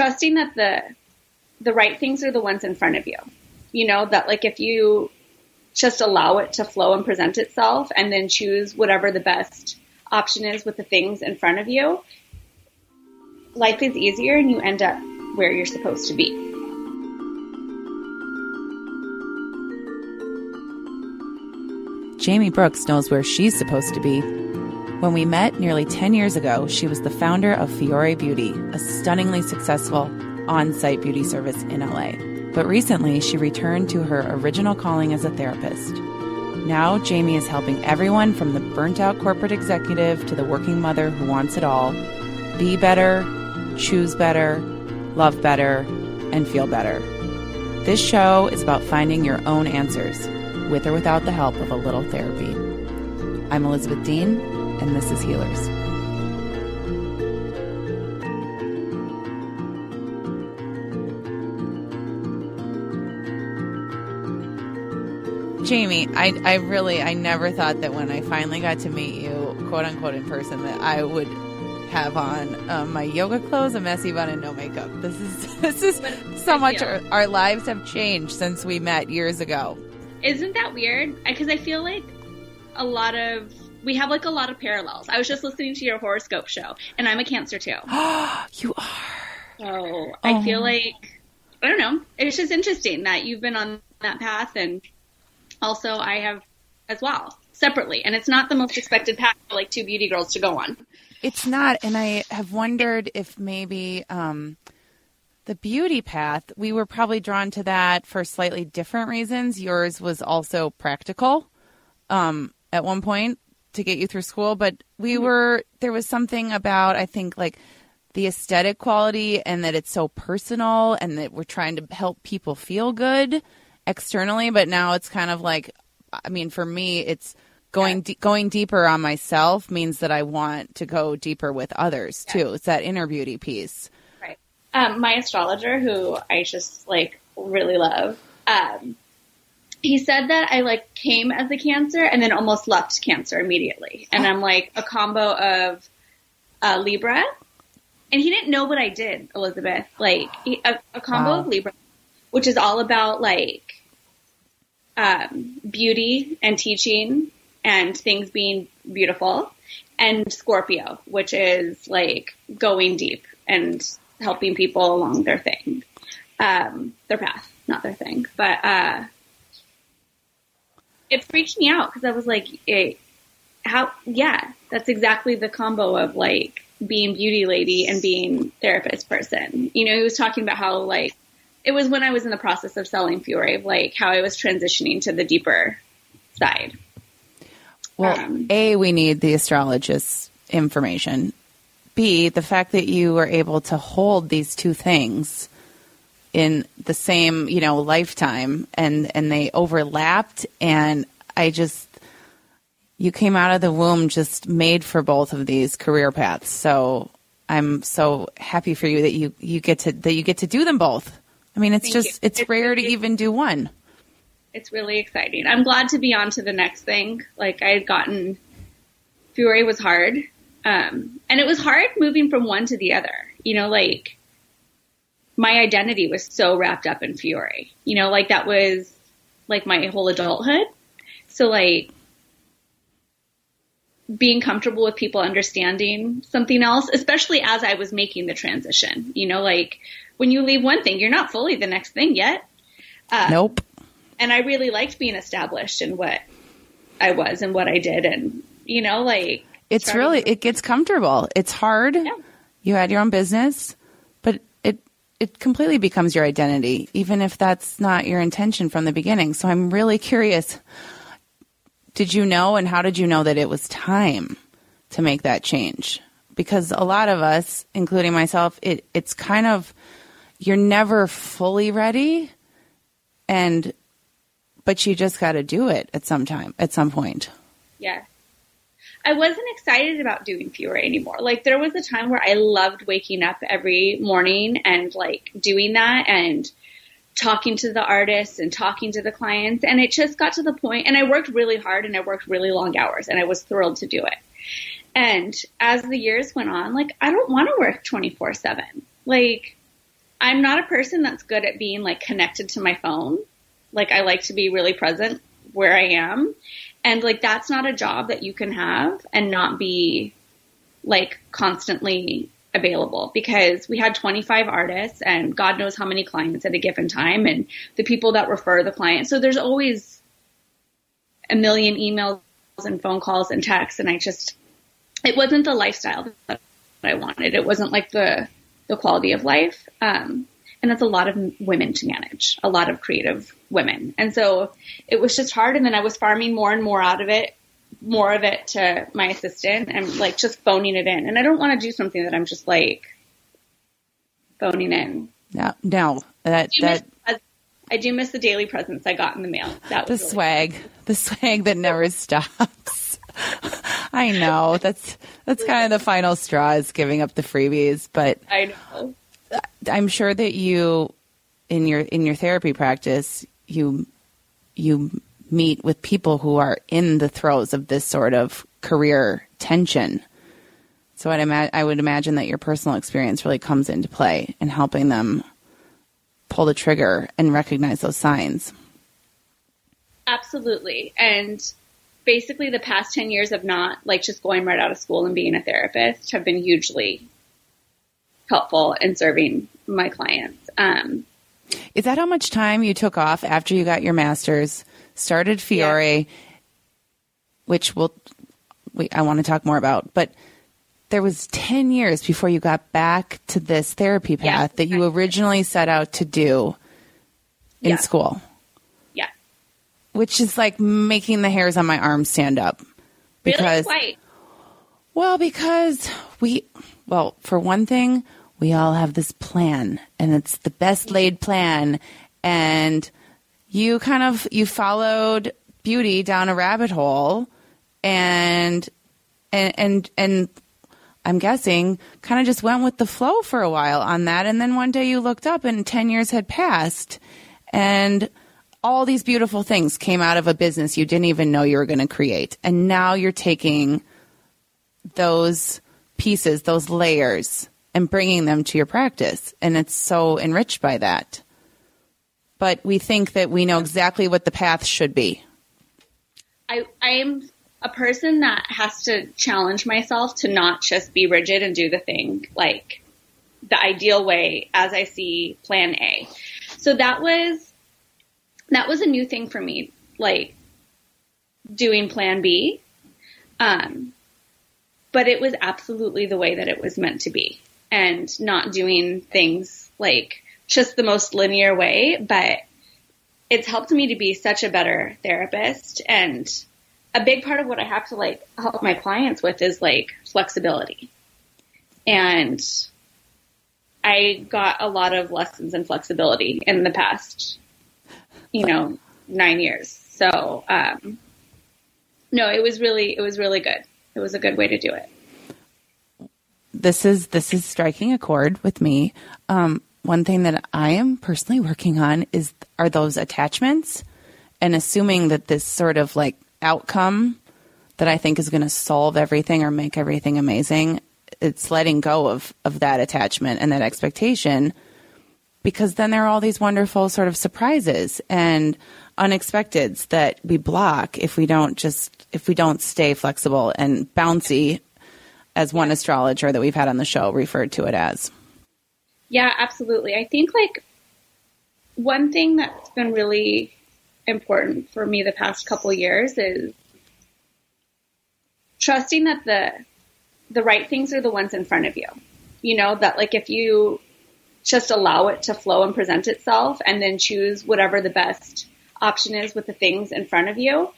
trusting that the the right things are the ones in front of you. You know, that like if you just allow it to flow and present itself and then choose whatever the best option is with the things in front of you, life is easier and you end up where you're supposed to be. Jaimi Brooks knows where she's supposed to be. When we met nearly 10 years ago, she was the founder of Fiore Beauty, a stunningly successful on site beauty service in LA. But recently, she returned to her original calling as a therapist. Now, Jaimi is helping everyone from the burnt out corporate executive to the working mother who wants it all be better, choose better, love better, and feel better. This show is about finding your own answers, with or without the help of a little therapy. I'm Elizabeth Dean, and this is Healers. Jaimi, I, I really, I never thought that when I finally got to meet you, quote unquote, in person, that I would have on um, my yoga clothes, a messy bun, and no makeup. This is this is so much. Our, our lives have changed since we met years ago. Isn't that weird? Because I feel like a lot of we have like a lot of parallels. I was just listening to your horoscope show, and I'm a Cancer too. you are. So I feel like I don't know. It's just interesting that you've been on that path, and also I have as well separately. And it's not the most expected path for like two beauty girls to go on. It's not, and I have wondered if maybe um, the beauty path we were probably drawn to that for slightly different reasons. Yours was also practical um, at one point to get you through school, but we mm-hmm. were there was something about I think like the aesthetic quality and that it's so personal and that we're trying to help people feel good externally, but now it's kind of like I mean for me it's going yeah. going deeper on myself means that I want to go deeper with others yeah. too. It's that inner beauty piece. Right. Um, my astrologer, who I just like really love, um, he said that I like came as a Cancer and then almost left Cancer immediately, and I'm like a combo of uh, Libra. And he didn't know what I did, Elizabeth. Like he, a, a, combo wow. of Libra, which is all about like um, beauty and teaching and things being beautiful, and Scorpio, which is like going deep and helping people along their thing, um, their path, not their thing. But uh, it freaked me out because I was like, it, how? Yeah, that's exactly the combo of like being beauty lady and being therapist person. You know, he was talking about how like it was when I was in the process of selling Fiore, like how I was transitioning to the deeper side. Well, um, A, we need the astrologist's information. B, the fact that you were able to hold these two things in the same, you know, lifetime and, and they overlapped and I just you came out of the womb just made for both of these career paths. So I'm so happy for you that you, you get to that you get to do them both. I mean, it's Thank just it's, it's rare to even do one it's really exciting. I'm glad to be on to the next thing. Like I had gotten Fiore was hard. Um, and it was hard moving from one to the other. You know, like my identity was so wrapped up in Fiore. You know, like that was like my whole adulthood. So like being comfortable with people understanding something else, especially as I was making the transition. You know, like when you leave one thing, you're not fully the next thing yet. Uh, nope and I really liked being established in what I was and what I did, and you know, like it's really it gets comfortable. It's hard. Yeah. You had your own business, it completely becomes your identity, even if that's not your intention from the beginning. So I'm really curious. Did you know, and how did you know that it was time to make that change? Because a lot of us, including myself, it it's kind of you're never fully ready and but you just got to do it at some time, at some point. Yeah. I wasn't excited about doing Fiore anymore. Like there was a time where I loved waking up every morning and like doing that and talking to the artists and talking to the clients. And it just got to the point and I worked really hard and I worked really long hours and I was thrilled to do it. And as the years went on, like I don't want to work 24 seven. Like I'm not a person that's good at being like connected to my phone. Like I like to be really present where I am. And like that's not a job that you can have and not be like constantly available because we had 25 artists and God knows how many clients at a given time and the people that refer the clients. So there's always a million emails and phone calls and texts and I just it wasn't the lifestyle that I wanted. It wasn't like the the quality of life. Um, and that's a lot of women to manage, a lot of creative women. And so it was just hard. And then I was farming more and more out of it, more of it to my assistant and like just phoning it in. And I don't want to do something that I'm just like phoning in. No, no, that, that, I do miss the daily presents I got in the mail. That was the really swag, the swag that never stops. I know that's that's kind of the final straw is giving up the freebies, but I know. I'm sure that you in your in your therapy practice you you meet with people who are in the throes of this sort of career tension. So I'd ima- I would imagine that your personal experience really comes into play in helping them pull the trigger and recognize those signs. Absolutely. And basically the past 10 years of not like just going right out of school and being a therapist have been hugely helpful in serving my clients. Um, is that how much time you took off after you got your master's, started Fiore, yeah. which we'll, we, I want to talk more about, but there was 10 years before you got back to this therapy path yeah. that you originally set out to do in yeah. school Yeah. which is like making the hairs on my arms stand up. Because, really? well, because we, well, for one thing, we all have this plan and it's the best laid plan. And you kind of, you followed beauty down a rabbit hole and, and, and, and I'm guessing kind of just went with the flow for a while on that. And then one day you looked up and 10 years had passed and all these beautiful things came out of a business you didn't even know you were going to create. And now you're taking those pieces, those layers, and bringing them to your practice. And it's so enriched by that. But we think that we know exactly what the path should be. I, I'm a person that has to challenge myself to not just be rigid and do the thing like the ideal way as I see plan A. So that was that was a new thing for me, like doing plan B. Um, but it was absolutely the way that it was meant to be and not doing things like just the most linear way, but it's helped me to be such a better therapist. And a big part of what I have to like help my clients with is like flexibility. And I got a lot of lessons in flexibility in the past you know, nine years. So, um, no, it was really, it was really good. It was a good way to do it. This is, this is striking a chord with me. Um, one thing that I am personally working on is, are those attachments and assuming that this sort of like outcome that I think is going to solve everything or make everything amazing. It's letting go of, of that attachment and that expectation because then there are all these wonderful sort of surprises and unexpecteds that we block if we don't just if we don't stay flexible and bouncy as one astrologer that we've had on the show referred to it as. Yeah, absolutely. I think like one thing that's been really important for me the past couple years is trusting that the the right things are the ones in front of you. You know, that like if you just allow it to flow and present itself and then choose whatever the best option is with the things in front of you,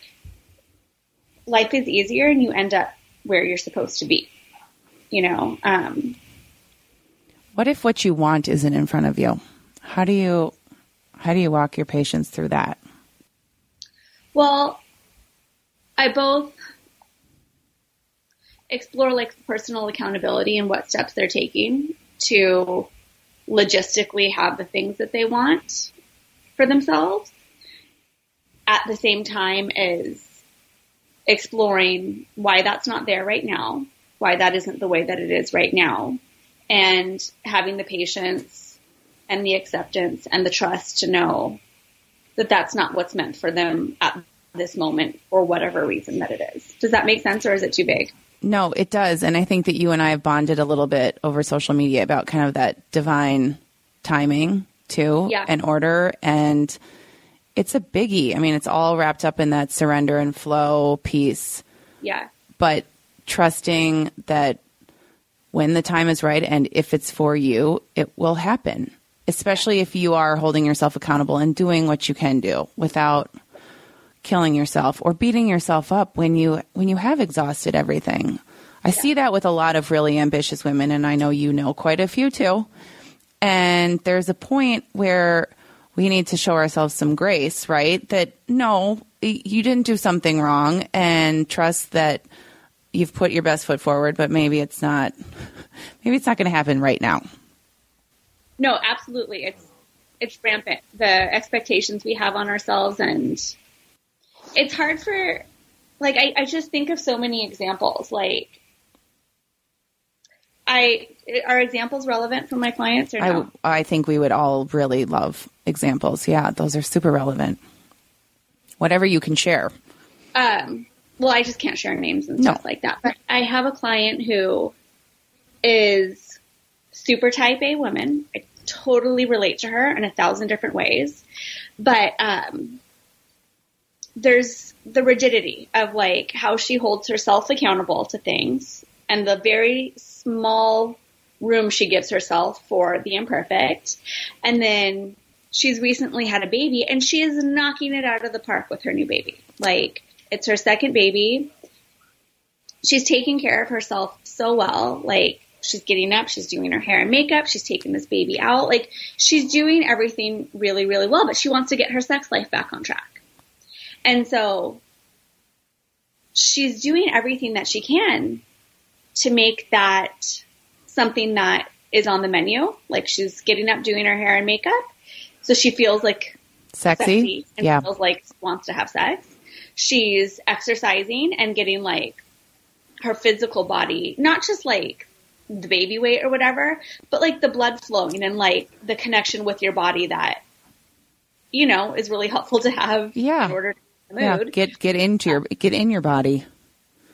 life is easier and you end up where you're supposed to be. You know, um, what if what you want isn't in front of you? How do you how do you walk your patients through that? Well, I both explore like personal accountability and what steps they're taking to logistically have the things that they want for themselves at the same time as exploring why that's not there right now, why that isn't the way that it is right now, and having the patience and the acceptance and the trust to know that that's not what's meant for them at this moment or whatever reason that it is. Does that make sense or is it too big? No, it does. And I think that you and I have bonded a little bit over social media about kind of that divine timing too Yeah. and order. And it's a biggie. I mean, it's all wrapped up in that surrender and flow piece, Yeah. but trusting that when the time is right and if it's for you, it will happen. Especially if you are holding yourself accountable and doing what you can do without killing yourself or beating yourself up when you when you have exhausted everything. I see that with a lot of really ambitious women and I know you know quite a few too. And there's a point where we need to show ourselves some grace, right? That no, you didn't do something wrong and trust that you've put your best foot forward, but maybe it's not maybe it's not going to happen right now. No, absolutely. It's it's rampant. The expectations we have on ourselves and it's hard for like I, I just think of so many examples. Like I are examples relevant for my clients or no? I, I think we would all really love examples. Yeah, those are super relevant. Whatever you can share. um, well, I just can't share names and No. stuff like that. But I have a client who is super type A woman. I totally relate to her in a thousand different ways. But um, there's the rigidity of like how she holds herself accountable to things and the very small room she gives herself for the imperfect. And then she's recently had a baby and she is knocking it out of the park with her new baby. Like it's her second baby. She's taking care of herself so well. Like she's getting up, she's doing her hair and makeup, she's taking this baby out. Like she's doing everything really, really well, but she wants to get her sex life back on track. And so she's doing everything that she can to make that something that is on the menu. Like she's getting up, doing her hair and makeup. So she feels like Sexy. sexy and yeah. feels like wants to have sex. She's exercising and getting like her physical body, not just like the baby weight or whatever, but like the blood flowing and like the connection with your body that you know is really helpful to have Yeah. in order to Yeah. Get get into your get in your body.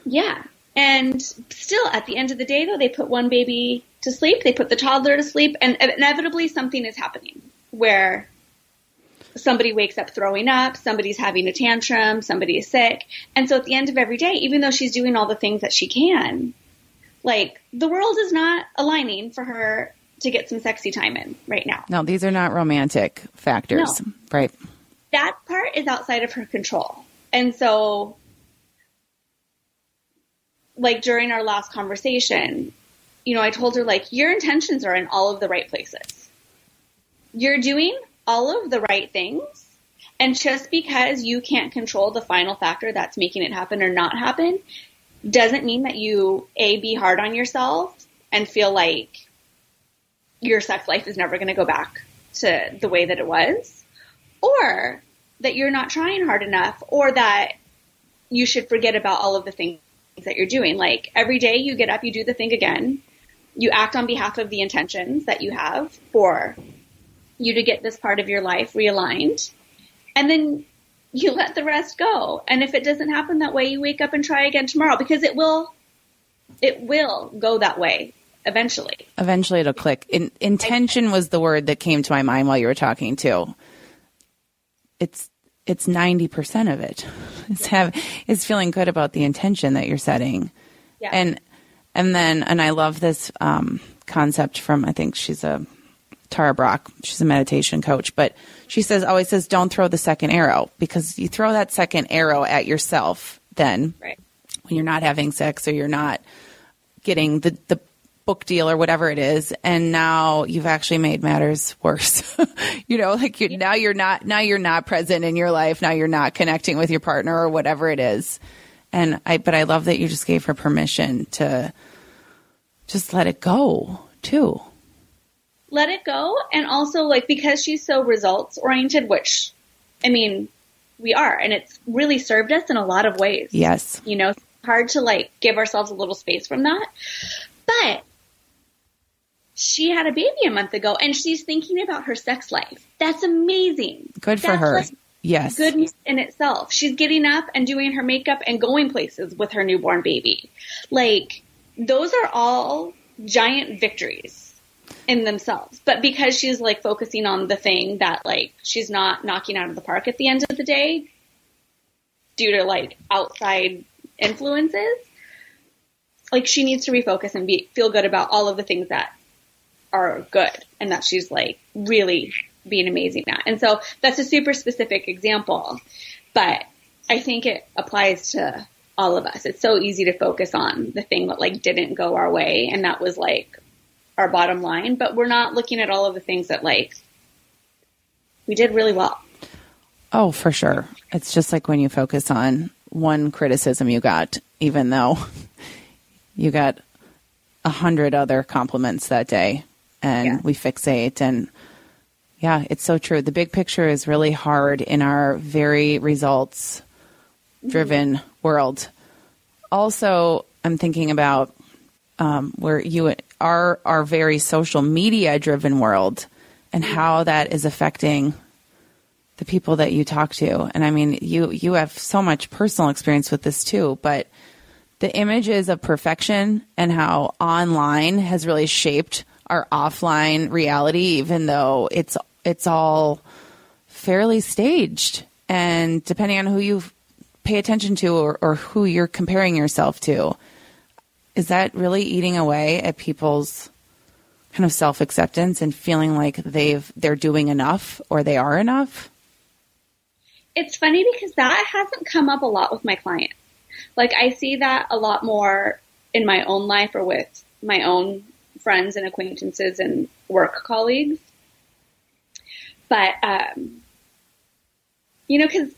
Yeah. And still, at the end of the day, though, they put one baby to sleep, they put the toddler to sleep, and inevitably something is happening where somebody wakes up throwing up, somebody's having a tantrum, somebody is sick. And so at the end of every day, even though she's doing all the things that she can, like the world is not aligning for her to get some sexy time in right now. No, these are not romantic factors. No. Right. that part is outside of her control. And so, like during our last conversation, you know, I told her, like, your intentions are in all of the right places. You're doing all of the right things. And just because you can't control the final factor that's making it happen or not happen doesn't mean that you, A, be hard on yourself and feel like your sex life is never going to go back to the way that it was or that you're not trying hard enough or that you should forget about all of the things that you're doing. Like every day you get up, you do the thing again. You act on behalf of the intentions that you have for you to get this part of your life realigned. And then you let the rest go. And if it doesn't happen that way, you wake up and try again tomorrow because it will, it will go that way eventually. Eventually it'll click. In, intention was the word that came to my mind while you were talking too. It's it's 90% of it. It's have it's feeling good about the intention that you're setting. Yeah. And and then and I love this um, concept from I think she's a Tara Brach. She's a meditation coach, but she says always says don't throw the second arrow because you throw that second arrow at yourself then right. when you're not having sex or you're not getting the, the book deal or whatever it is. And now you've actually made matters worse. You know like you, now you're not now you're not present in your life. Now you're not connecting with your partner or whatever it is. And i but i love that you just gave her permission to just let it go too let it go and also like because she's so results oriented which i mean we are and it's really served us in a lot of ways yes you know it's hard to like give ourselves a little space from that but she had a baby a month ago and she's thinking about her sex life. That's amazing. Good for That's her. like yes. goodness in itself. She's getting up and doing her makeup and going places with her newborn baby. Like, those are all giant victories in themselves. But because she's like focusing on the thing that like she's not knocking out of the park at the end of the day due to like outside influences, like she needs to refocus and be feel good about all of the things that are good and that she's like really being amazing at. And so that's a super specific example, but I think it applies to all of us. It's so easy to focus on the thing that like didn't go our way and that was like our bottom line, but we're not looking at all of the things that like we did really well. Oh, for sure. It's just like when you focus on one criticism you got, even though you got a hundred other compliments that day, and Yeah. we fixate. And yeah, it's so true. The big picture is really hard in our very results driven mm-hmm. world. Also, I'm thinking about um, where you are our very social media driven world and how that is affecting the people that you talk to. And I mean, you you have so much personal experience with this too, but the images of perfection and how online has really shaped our offline reality even though it's it's all fairly staged and depending on who you pay attention to or, or who you're comparing yourself to is that really eating away at people's kind of self-acceptance and feeling like they've they're doing enough or they are enough It's funny because that hasn't come up a lot with my clients. Like I see that a lot more in my own life or with my own friends and acquaintances and work colleagues. But, um, you know, cause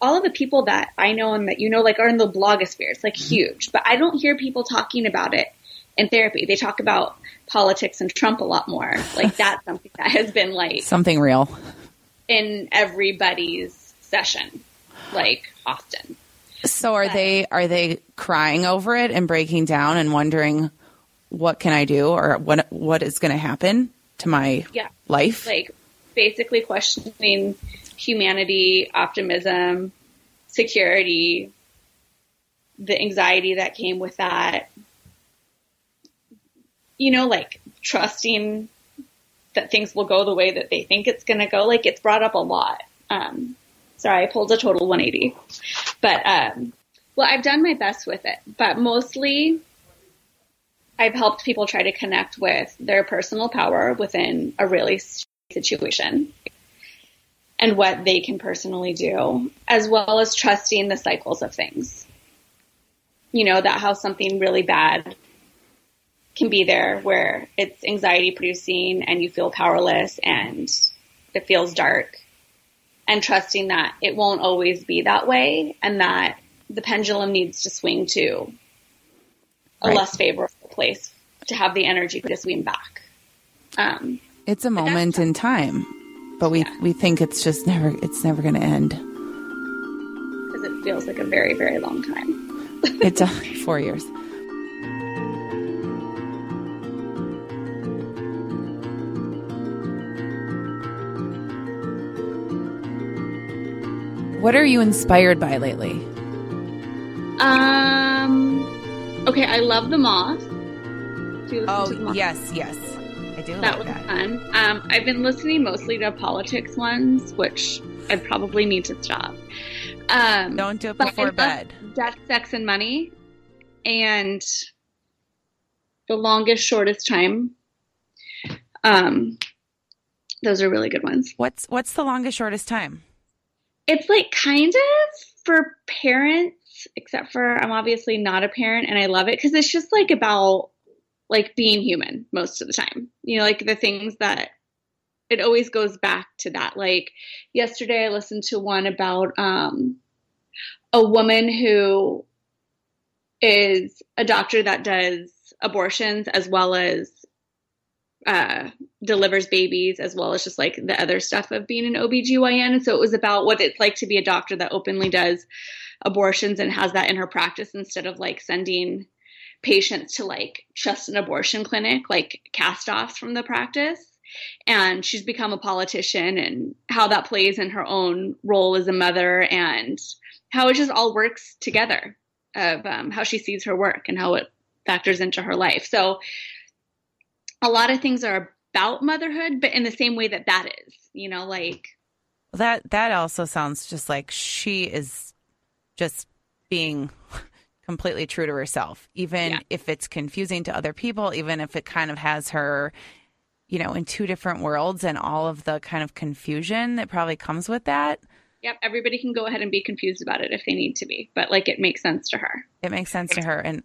all of the people that I know and that you know, like are in the blogosphere. It's like mm-hmm. huge, but I don't hear people talking about it in therapy. They talk about politics and Trump a lot more. Like that's something that has been like something real in everybody's session, like often. so are they are they crying over it and breaking down and wondering what can i do or what what is going to happen to my Yeah. life Like basically questioning humanity, optimism, security, the anxiety that came with that. You know, like trusting that things will go the way that they think it's going to go. Like it's brought up a lot. Um, sorry, I pulled a total 180. But, um, well, I've done my best with it, but mostly I've helped people try to connect with their personal power within a really situation and what they can personally do, as well as trusting the cycles of things. You know, that how something really bad can be there where it's anxiety producing and you feel powerless and it feels dark and trusting that it won't always be that way and that the pendulum needs to swing to a Right. less favorable place to have the energy to swing back. Um, it's a moment in time but we Yeah. we think it's just never it's never going to end because it feels like a very, very long time. it's uh, 4 years what are you inspired by lately Um, okay, I love the moth. Do you listen to the oh moth? yes yes do that like was that fun. Um, I've been listening mostly to politics ones, which I probably need to stop. Um, don't do it before love bed Death, Sex, and Money, and The Longest, Shortest Time. Um, those are really good ones. what's what's the longest shortest time It's like kind of for parents, except for I'm obviously not a parent and I love it because it's just like about like being human most of the time. You know, like the things that it always goes back to that. Like yesterday I listened to one about um a woman who is a doctor that does abortions as well as uh, delivers babies as well as just like the other stuff of being an OBGYN. And so it was about what it's like to be a doctor that openly does abortions and has that in her practice instead of like sending patients to like just an abortion clinic, like cast offs from the practice. And she's become a politician and how that plays in her own role as a mother and how it just all works together of um, how she sees her work and how it factors into her life. So a lot of things are about motherhood, but in the same way that that is, you know, like that that also sounds just like she is just being completely true to herself, even yeah. if it's confusing to other people, even if it kind of has her, you know, in two different worlds and all of the kind of confusion that probably comes with that. Yep, everybody can go ahead and be confused about it if they need to be, but like it makes sense to her. It makes sense to her. And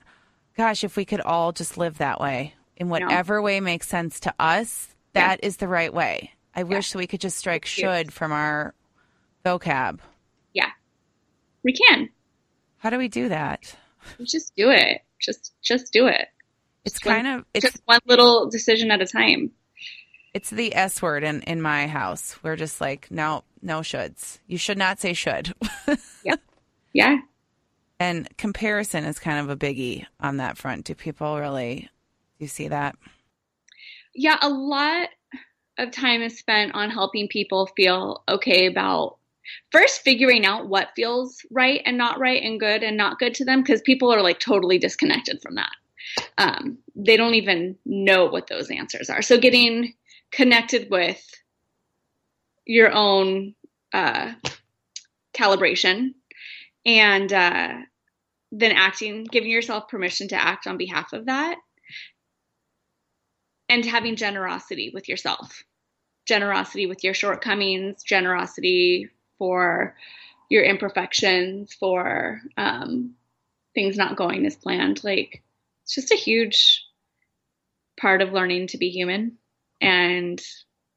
gosh, if we could all just live that way in whatever way makes sense to us, that yeah. is the right way. I yeah. wish we could just strike should from our vocab. Yeah, we can. How do we do that? Just do it. Just just do it. It's just kind one, of it's just one little decision at a time. It's the S word in in my house. We're just like no no shoulds. You should not say should. yeah. Yeah. And comparison is kind of a biggie on that front. Do people really do you see that? Yeah, a lot of time is spent on helping people feel okay about first figuring out what feels right and not right and good and not good to them because people are like totally disconnected from that. Um, they don't even know what those answers are. So getting connected with your own uh, calibration and uh, then acting, giving yourself permission to act on behalf of that and having generosity with yourself generosity with your shortcomings generosity for your imperfections for um, things not going as planned. Like it's just a huge part of learning to be human and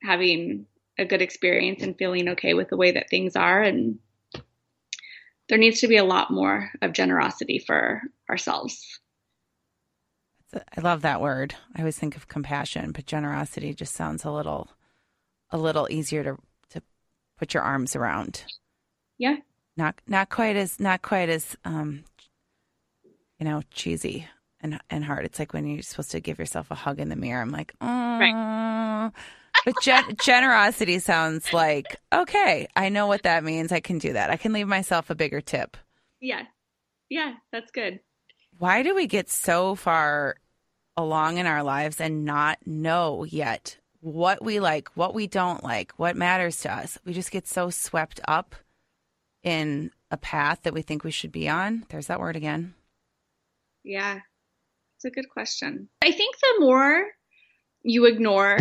having a good experience and feeling okay with the way that things are. And there needs to be a lot more of generosity for ourselves. I love that word. I always think of compassion, but generosity just sounds a little a little easier to to put your arms around. Yeah. Not not quite as not quite as um you know, cheesy and and hard. It's like when you're supposed to give yourself a hug in the mirror. I'm like, oh. Right. But gen- generosity sounds like okay. I know what that means. I can do that. I can leave myself a bigger tip. Yeah, yeah, that's good why do we get so far along in our lives and not know yet what we like, what we don't like, what matters to us? We just get so swept up in a path that we think we should be on. There's that word again. Yeah, it's a good question. I think the more you ignore,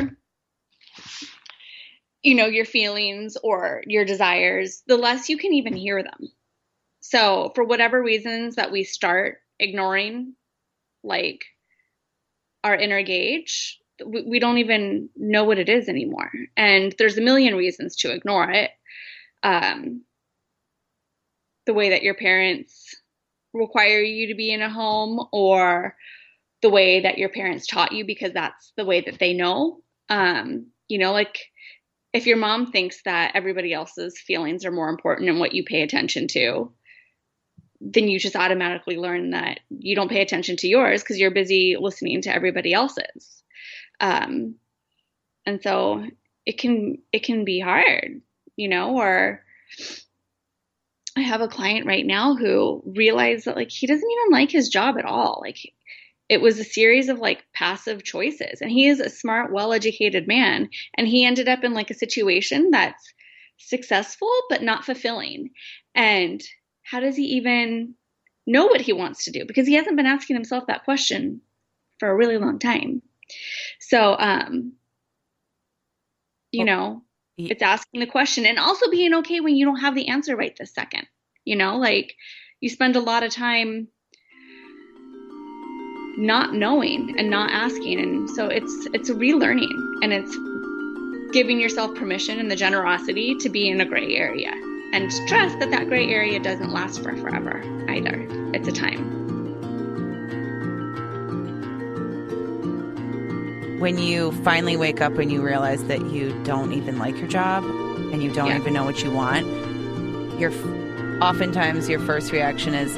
you know, your feelings or your desires, the less you can even hear them. So, for whatever reasons that we start ignoring like our inner gauge we, don't even know what it is anymore. And there's a million reasons to ignore it. Um, the way that your parents require you to be in a home or the way that your parents taught you because that's the way that they know. Um, you know like if your mom thinks that everybody else's feelings are more important and what you pay attention to then you just automatically learn that you don't pay attention to yours because you're busy listening to everybody else's. Um, and so it can it can be hard, you know, or I have a client right now who realized that like he doesn't even like his job at all. Like it was a series of like passive choices and he is a smart, well-educated man and he ended up in like a situation that's successful but not fulfilling. And how does he even know what he wants to do? Because he hasn't been asking himself that question for a really long time. So, um, you know, he, it's asking the question and also being okay when you don't have the answer right this second. You know, like you spend a lot of time not knowing and not asking and so it's it's a relearning and it's giving yourself permission and the generosity to be in a gray area and trust that that gray area doesn't last for forever either. It's a time. When you finally wake up and you realize that you don't even like your job and you don't yeah. even know what you want, your oftentimes your first reaction is,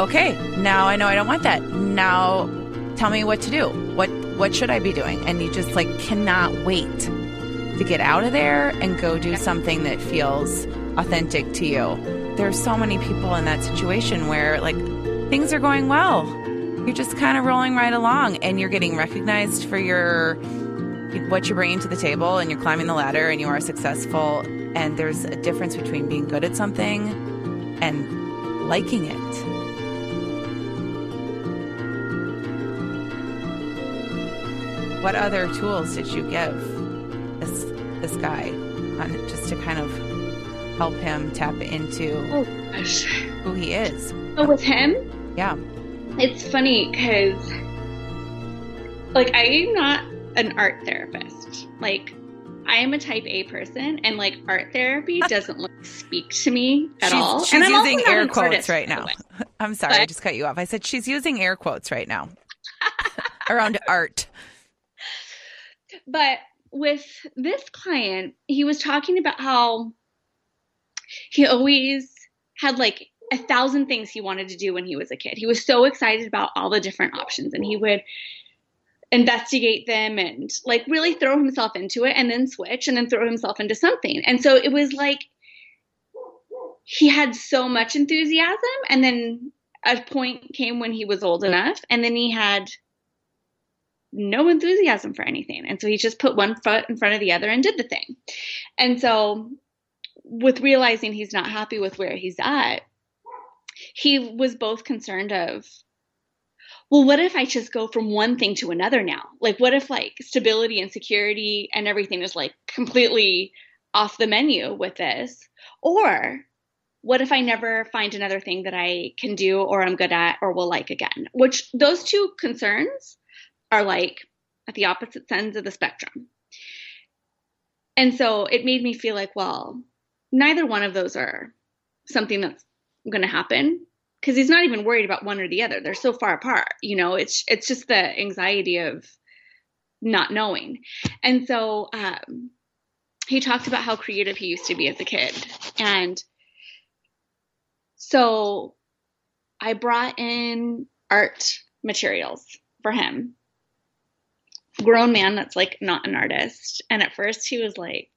okay, now I know I don't want that. Now tell me what to do. What what should I be doing? And you just like cannot wait to get out of there and go do something that feels authentic to you. There's so many people in that situation where like things are going well. You're just kind of rolling right along and you're getting recognized for your what you're bringing to the table and you're climbing the ladder and you are successful and there's a difference between being good at something and liking it. What other tools did you give this this guy on just to kind of help him tap into Oh who he is? Oh, with him, Yeah. It's funny because, like, I'm not an art therapist. Like, I am a type A person, and like art therapy doesn't like speak to me at she's, all. She's and I'm using air quotes right now. I'm sorry, I just cut you off. I said she's using air quotes right now around art. But with this client, he was talking about how he always had like a thousand things he wanted to do when he was a kid. He was so excited about all the different options and he would investigate them and like really throw himself into it and then switch and then throw himself into something. And so it was like he had so much enthusiasm and then a point came when he was old enough and then he had no enthusiasm for anything. And so he just put one foot in front of the other and did the thing. And so, with realizing he's not happy with where he's at, he was both concerned of, well, what if I just go from one thing to another now? Like, what if like stability and security and everything is like completely off the menu with this? Or what if I never find another thing that I can do or I'm good at or will like again? Which those two concerns are like at the opposite ends of the spectrum. And so it made me feel like, well, neither one of those are something that's going to happen because he's not even worried about one or the other. They're so far apart. You know, it's it's just the anxiety of not knowing. And so um, he talked about how creative he used to be as a kid, and so I brought in art materials for him grown man that's like not an artist. And at first he was like,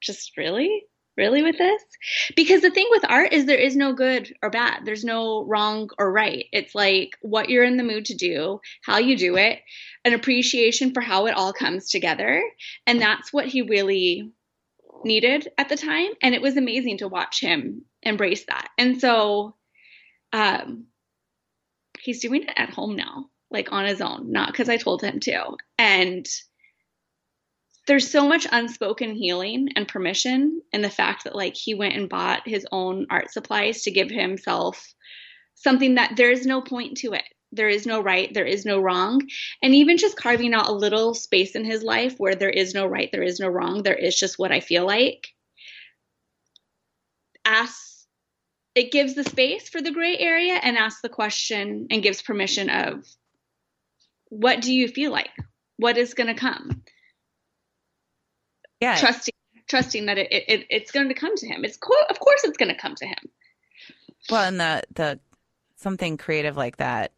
just really? Really with this? Because the thing with art is there is no good or bad. There's no wrong or right. It's like what you're in the mood to do, how you do it, an appreciation for how it all comes together. And that's what he really needed at the time. And it was amazing to watch him embrace that. And so um, he's doing it at home now like on his own, not because I told him to. And there's so much unspoken healing and permission in the fact that like he went and bought his own art supplies to give himself something that there is no point to it. There is no right, there is no wrong. And even just carving out a little space in his life where there is no right, there is no wrong, there is just what I feel like. Asks it gives the space for the gray area and asks the question and gives permission of what do you feel like? What is going to come? Yeah. Trusting, trusting that it, it it's going to come to him. It's co- of course it's going to come to him. Well, and the the something creative like that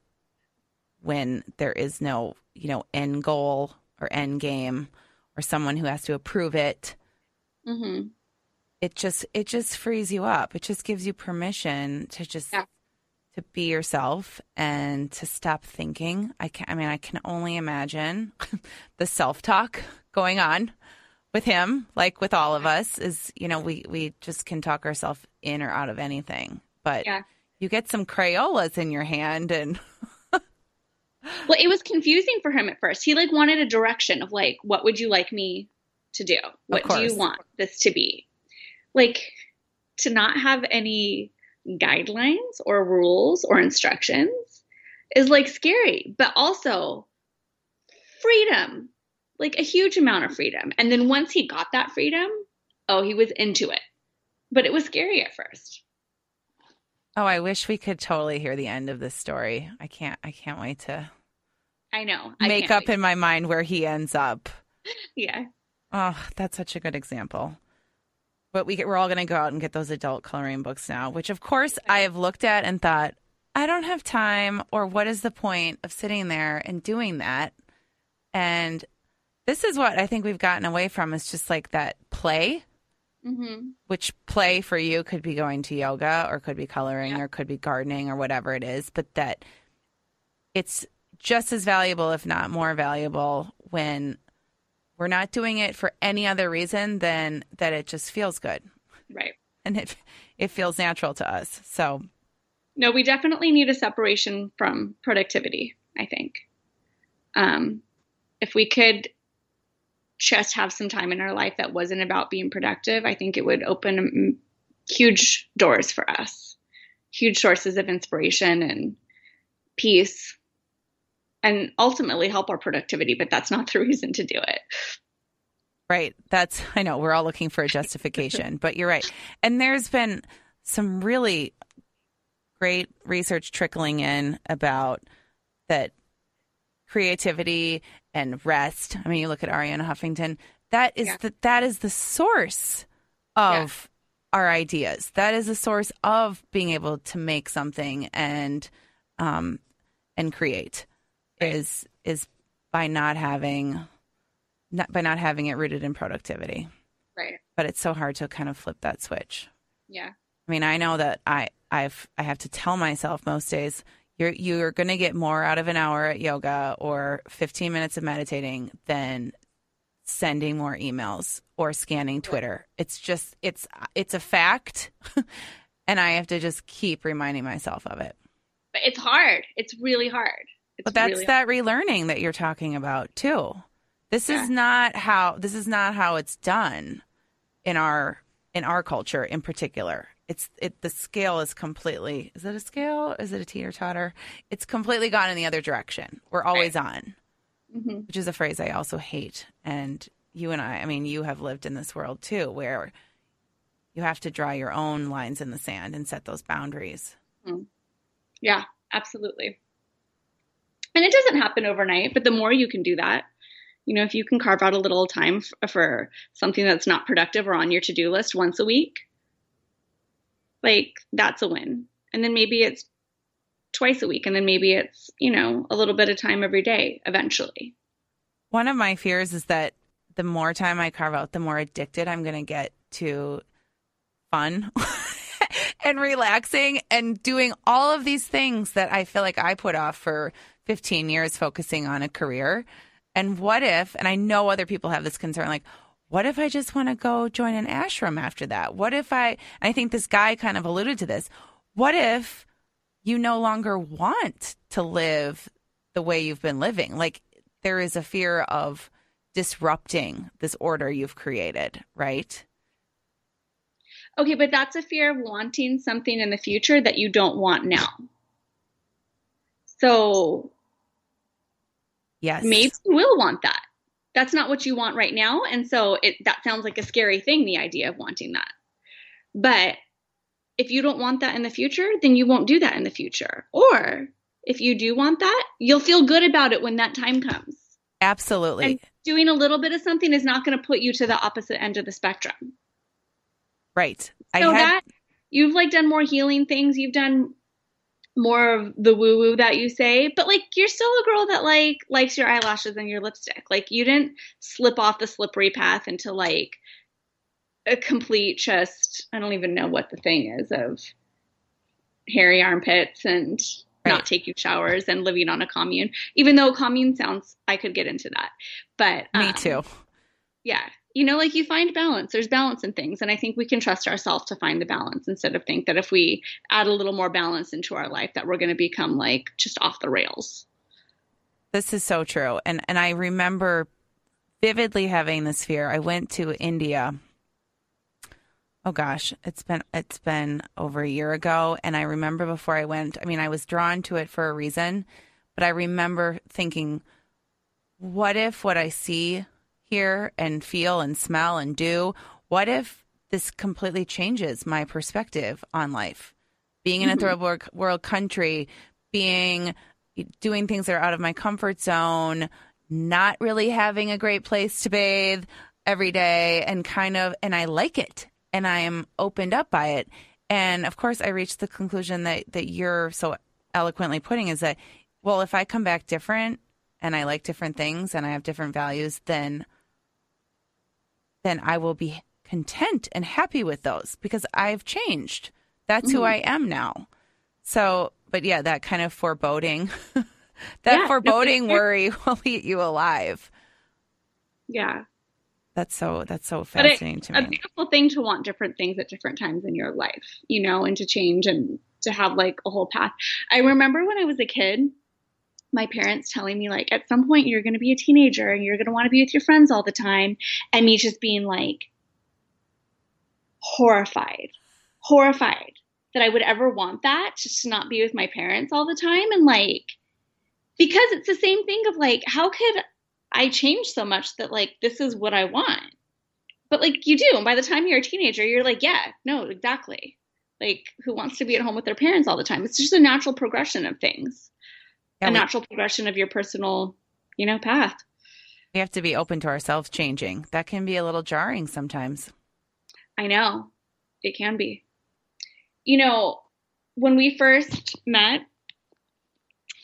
when there is no, you know, end goal or end game or someone who has to approve it, hmm it just it just frees you up. It just gives you permission to just Yeah. to be yourself and to stop thinking. I can I mean, I can only imagine the self-talk going on with him, like with all of us, is you know, we we just can talk ourselves in or out of anything. But Yeah. you get some Crayolas in your hand and Well, it was confusing for him at first. He like wanted a direction of like, what would you like me to do? What do you want this to be? Like to not have any guidelines or rules or instructions is like scary, but also freedom, like a huge amount of freedom. And then once he got that freedom, oh, he was into it. But it was scary at first. Oh, I wish we could totally hear the end of this story. I can't I can't wait to I know. I make up wait. in my mind where he ends up. Yeah. Oh, that's such a good example. But we get, we're all going to go out and get those adult coloring books now, which of course I have looked at and thought, I don't have time, or what is the point of sitting there and doing that? And this is what I think we've gotten away from is just like that play, Mm-hmm. which play for you could be going to yoga or could be coloring Yeah. or could be gardening or whatever it is, but that it's just as valuable, if not more valuable, when we're not doing it for any other reason than that it just feels good Right. and it it feels natural to us. So No, we definitely need a separation from productivity, I think. Um, if we could just have some time in our life that wasn't about being productive, I think it would open mm, huge doors for us, huge sources of inspiration and peace, and ultimately help our productivity. But that's not the reason to do it. Right. That's, I know we're all looking for a justification, but you're right. And there's been some really great research trickling in about that creativity and rest. I mean, you look at Arianna Huffington, that is Yeah. the, that is the source of our ideas. That is the source of being able to make something and, um, and create Right. is, is by not having, not, by not having it rooted in productivity. Right. But it's so hard to kind of flip that switch. Yeah. I mean, I know that I I've I have to tell myself most days you're you're going to get more out of an hour at yoga or 15 minutes of meditating than sending more emails or scanning Twitter. It's just it's it's a fact and I have to just keep reminding myself of it. But it's hard. It's really hard. It's But that's really that relearning that you're talking about too. This Yeah. is not how this is not how it's done in our in our culture in particular. It's it the scale is completely is it a scale? Is it a teeter totter? It's completely gone in the other direction. We're always on, Mhm. which is a phrase I also hate. And you and I, I mean, you have lived in this world too, where you have to draw your own lines in the sand and set those boundaries. Yeah, absolutely. And it doesn't happen overnight, but the more you can do that, you know, if you can carve out a little time for something that's not productive or on your to do list once a week, like that's a win. And then maybe it's twice a week, and then maybe it's, you know, a little bit of time every day eventually. One of my fears is that the more time I carve out, the more addicted I'm going to get to fun and relaxing and doing all of these things that I feel like I put off for 15 years focusing on a career. And what if, and I know other people have this concern, like, what if I just want to go join an ashram after that? What if I, I think this guy kind of alluded to this. What if you no longer want to live the way you've been living? Like, there is a fear of disrupting this order you've created, right? Okay, but that's a fear of wanting something in the future that you don't want now. So Yes. maybe you will want that. That's not what you want right now, and so it that sounds like a scary thing. The idea of wanting that, but if you don't want that in the future, then you won't do that in the future. Or if you do want that, you'll feel good about it when that time comes. Absolutely. And doing a little bit of something is not going to put you to the opposite end of the spectrum. right. So I had that you've like done more healing things, you've done more of the woo woo that you say, but like you're still a girl that like likes your eyelashes and your lipstick. Like you didn't slip off the slippery path into like a complete just I don't even know what the thing is of hairy armpits and Right. not taking showers and living on a commune. Even though commune sounds I could get into that. But me um, too. yeah you know like you find balance there's balance in things and i think we can trust ourselves to find the balance instead of think that if we add a little more balance into our life that we're going to become like just off the rails This is so true. And and I remember vividly having this fear. I went to India. Oh gosh, it's been it's been over a year ago and I remember before I went, I mean I was drawn to it for a reason, but I remember thinking what if what I see here and feel and smell and do, what if this completely changes my perspective on life? Being in a mm-hmm. third world, world country, being doing things that are out of my comfort zone, not really having a great place to bathe every day and kind of and I like it and I am opened up by it. And of course I reached the conclusion that that you're so eloquently putting is that, well, if I come back different and I like different things and I have different values, then then I will be content and happy with those because I've changed. That's mm-hmm. who I am now. So, but yeah, that kind of foreboding, that yeah, foreboding no, worry will eat you alive. Yeah. That's so that's so fascinating it, to me. A beautiful thing to want different things at different times in your life, you know, and to change and to have like a whole path. I remember when I was a kid, my parents telling me like at some point you're going to be a teenager and you're going to want to be with your friends all the time and me just being like horrified horrified that I would ever want that just to not be with my parents all the time and like because it's the same thing of like how could I change so much that like this is what I want? But like you do and by the time you're a teenager you're like yeah no exactly. Like who wants to be at home with their parents all the time? It's just a natural progression of things a we, natural progression of your personal, you know, path. We have to be open to ourselves changing. That can be a little jarring sometimes. I know. It can be. You know, when we first met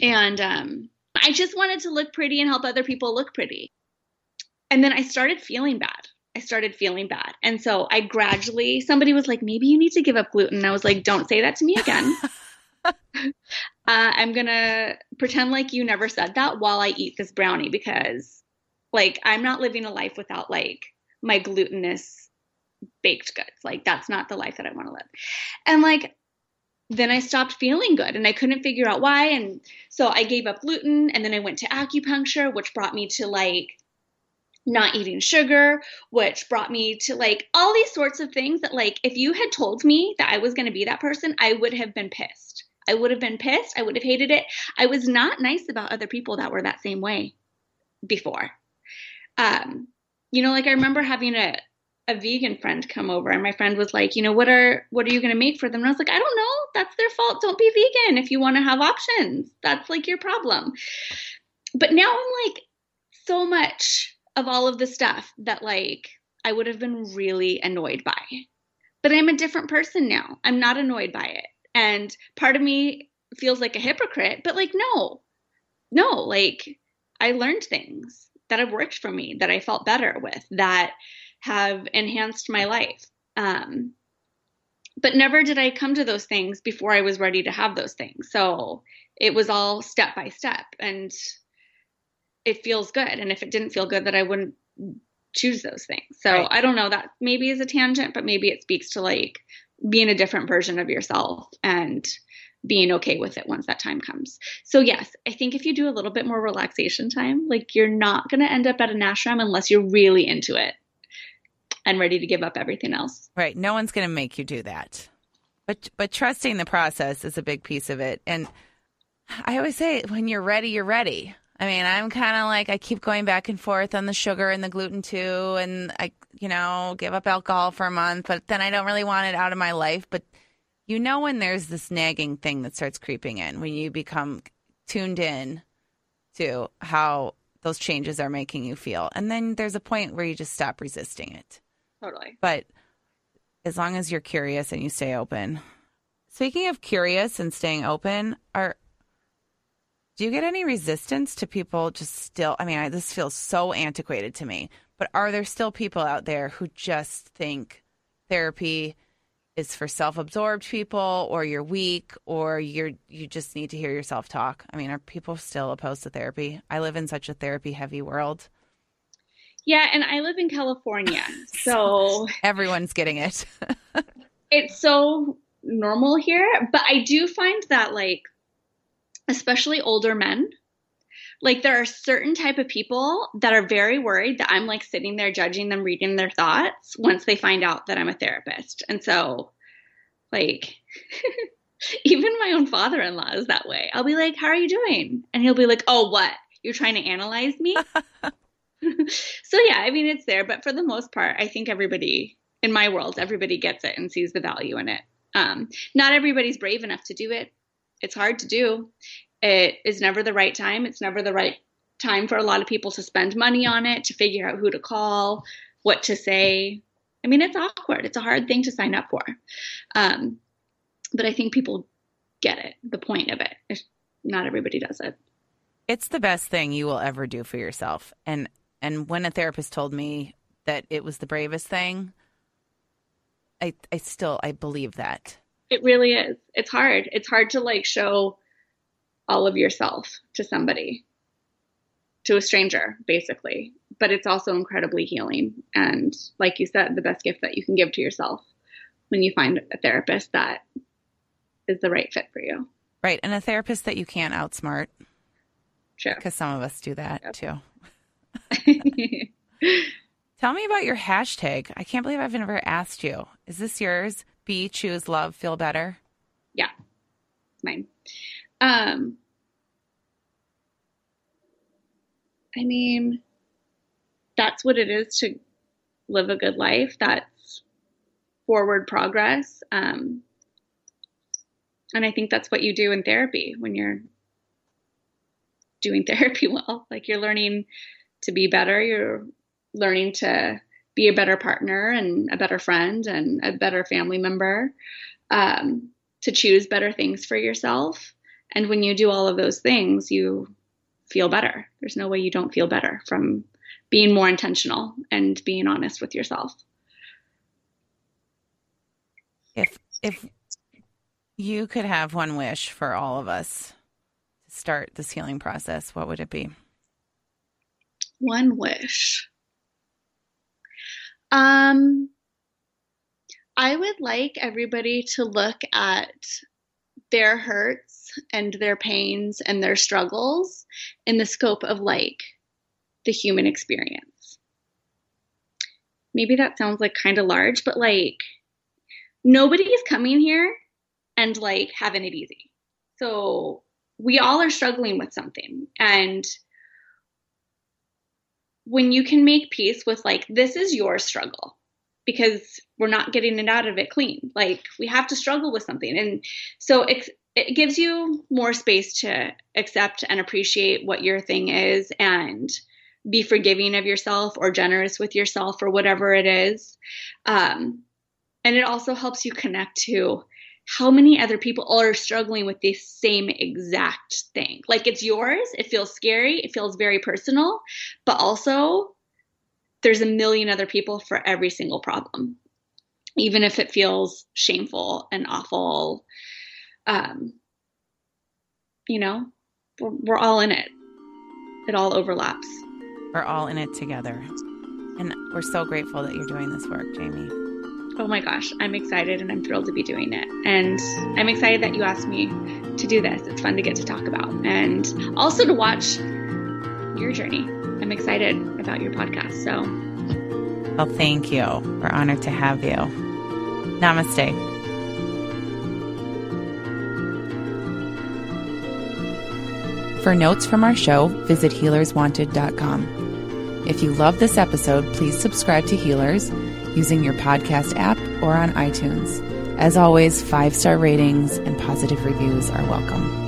and um I just wanted to look pretty and help other people look pretty. And then I started feeling bad. I started feeling bad. And so I gradually, somebody was like, maybe you need to give up gluten. I was like, don't say that to me again. uh, I'm gonna pretend like you never said that while I eat this brownie because, like, I'm not living a life without like my glutinous baked goods. Like, that's not the life that I want to live. And like, then I stopped feeling good and I couldn't figure out why. And so I gave up gluten and then I went to acupuncture, which brought me to like not eating sugar, which brought me to like all these sorts of things that, like, if you had told me that I was going to be that person, I would have been pissed. I would have been pissed. I would have hated it. I was not nice about other people that were that same way before. Um, you know, like I remember having a a vegan friend come over and my friend was like, you know, what are what are you going to make for them? And I was like, I don't know. That's their fault. Don't be vegan if you want to have options. That's like your problem. But now I'm like so much of all of the stuff that like I would have been really annoyed by. But I'm a different person now. I'm not annoyed by it. And part of me feels like a hypocrite, but like, no, no, like I learned things that have worked for me that I felt better with that have enhanced my life. Um, but never did I come to those things before I was ready to have those things. So it was all step by step and it feels good. And if it didn't feel good, that I wouldn't choose those things. So right. I don't know that maybe is a tangent, but maybe it speaks to like being a different version of yourself and being okay with it once that time comes. So yes, I think if you do a little bit more relaxation time, like you're not going to end up at an ashram unless you're really into it and ready to give up everything else. Right. No one's going to make you do that. But but trusting the process is a big piece of it. And I always say when you're ready, you're ready. I mean, I'm kind of like I keep going back and forth on the sugar and the gluten too, and I, you know, give up alcohol for a month, but then I don't really want it out of my life. But you know, when there's this nagging thing that starts creeping in, when you become tuned in to how those changes are making you feel, and then there's a point where you just stop resisting it. Totally. But as long as you're curious and you stay open. Speaking of curious and staying open, are do you get any resistance to people just still? I mean, I, this feels so antiquated to me, but are there still people out there who just think therapy is for self-absorbed people or you're weak or you're you just need to hear yourself talk? I mean, are people still opposed to therapy? I live in such a therapy heavy world. Yeah, and I live in California. So everyone's getting it. it's so normal here, but I do find that like especially older men like there are certain type of people that are very worried that i'm like sitting there judging them reading their thoughts once they find out that i'm a therapist. And so like even my own father-in-law is that way. I'll be like how are you doing? And he'll be like oh what? You're trying to analyze me? So yeah i mean it's there. But for the most part i think everybody in my world everybody gets it and sees the value in it. Um, not everybody's brave enough to do it it's hard to do. It is never the right time. It's never the right time for a lot of people to spend money on it, to figure out who to call, what to say. I mean, it's awkward. It's a hard thing to sign up for. Um, but I think people get it, the point of it. Not everybody does it. It's the best thing you will ever do for yourself. And and when a therapist told me that it was the bravest thing, I I still I believe that. It really is. It's hard. It's hard to like show all of yourself to somebody, to a stranger, basically. But it's also incredibly healing. And like you said, the best gift that you can give to yourself when you find a therapist that is the right fit for you. Right. And a therapist that you can't outsmart. Sure. Because some of us do that Yep. too. Tell me about your hashtag. I can't believe I've never asked you. Is this yours? Be, choose, love, feel better? yeah. Mine. Um I mean that's what it is to live a good life. That's forward progress. Um and I think that's what you do in therapy when you're doing therapy well. Like you're learning to be better, you're learning to be a better partner and a better friend and a better family member, um, to choose better things for yourself. And when you do all of those things, you feel better. There's no way you don't feel better from being more intentional and being honest with yourself. If if you could have one wish for all of us to start this healing process, what would it be? One wish. Um, I would like everybody to look at their hurts and their pains and their struggles in the scope of like the human experience. Maybe that sounds like kind of large, but like nobody is coming here and like having it easy. So we all are struggling with something. And when you can make peace with like this is your struggle because we're not getting it out of it clean. Like we have to struggle with something. And so it, it gives you more space to accept and appreciate what your thing is and be forgiving of yourself or generous with yourself or whatever it is. Um, and it also helps you connect to how many other people are struggling with the same exact thing. Like it's yours, it feels scary, it feels very personal, but also there's a million other people for every single problem. Even if it feels shameful and awful, um, you know, we're, we're all in it. It all overlaps. We're all in it together. And we're so grateful that you're doing this work, Jaimi. Oh my gosh, I'm excited and I'm thrilled to be doing it. And I'm excited that you asked me to do this. It's fun to get to talk about and also to watch your journey. I'm excited about your podcast. So, Well, thank you. We're honored to have you. Namaste. For notes from our show, visit healerswanted.com. If you love this episode, please subscribe to Healers using your podcast app or on iTunes. As always, five star ratings and positive reviews are welcome.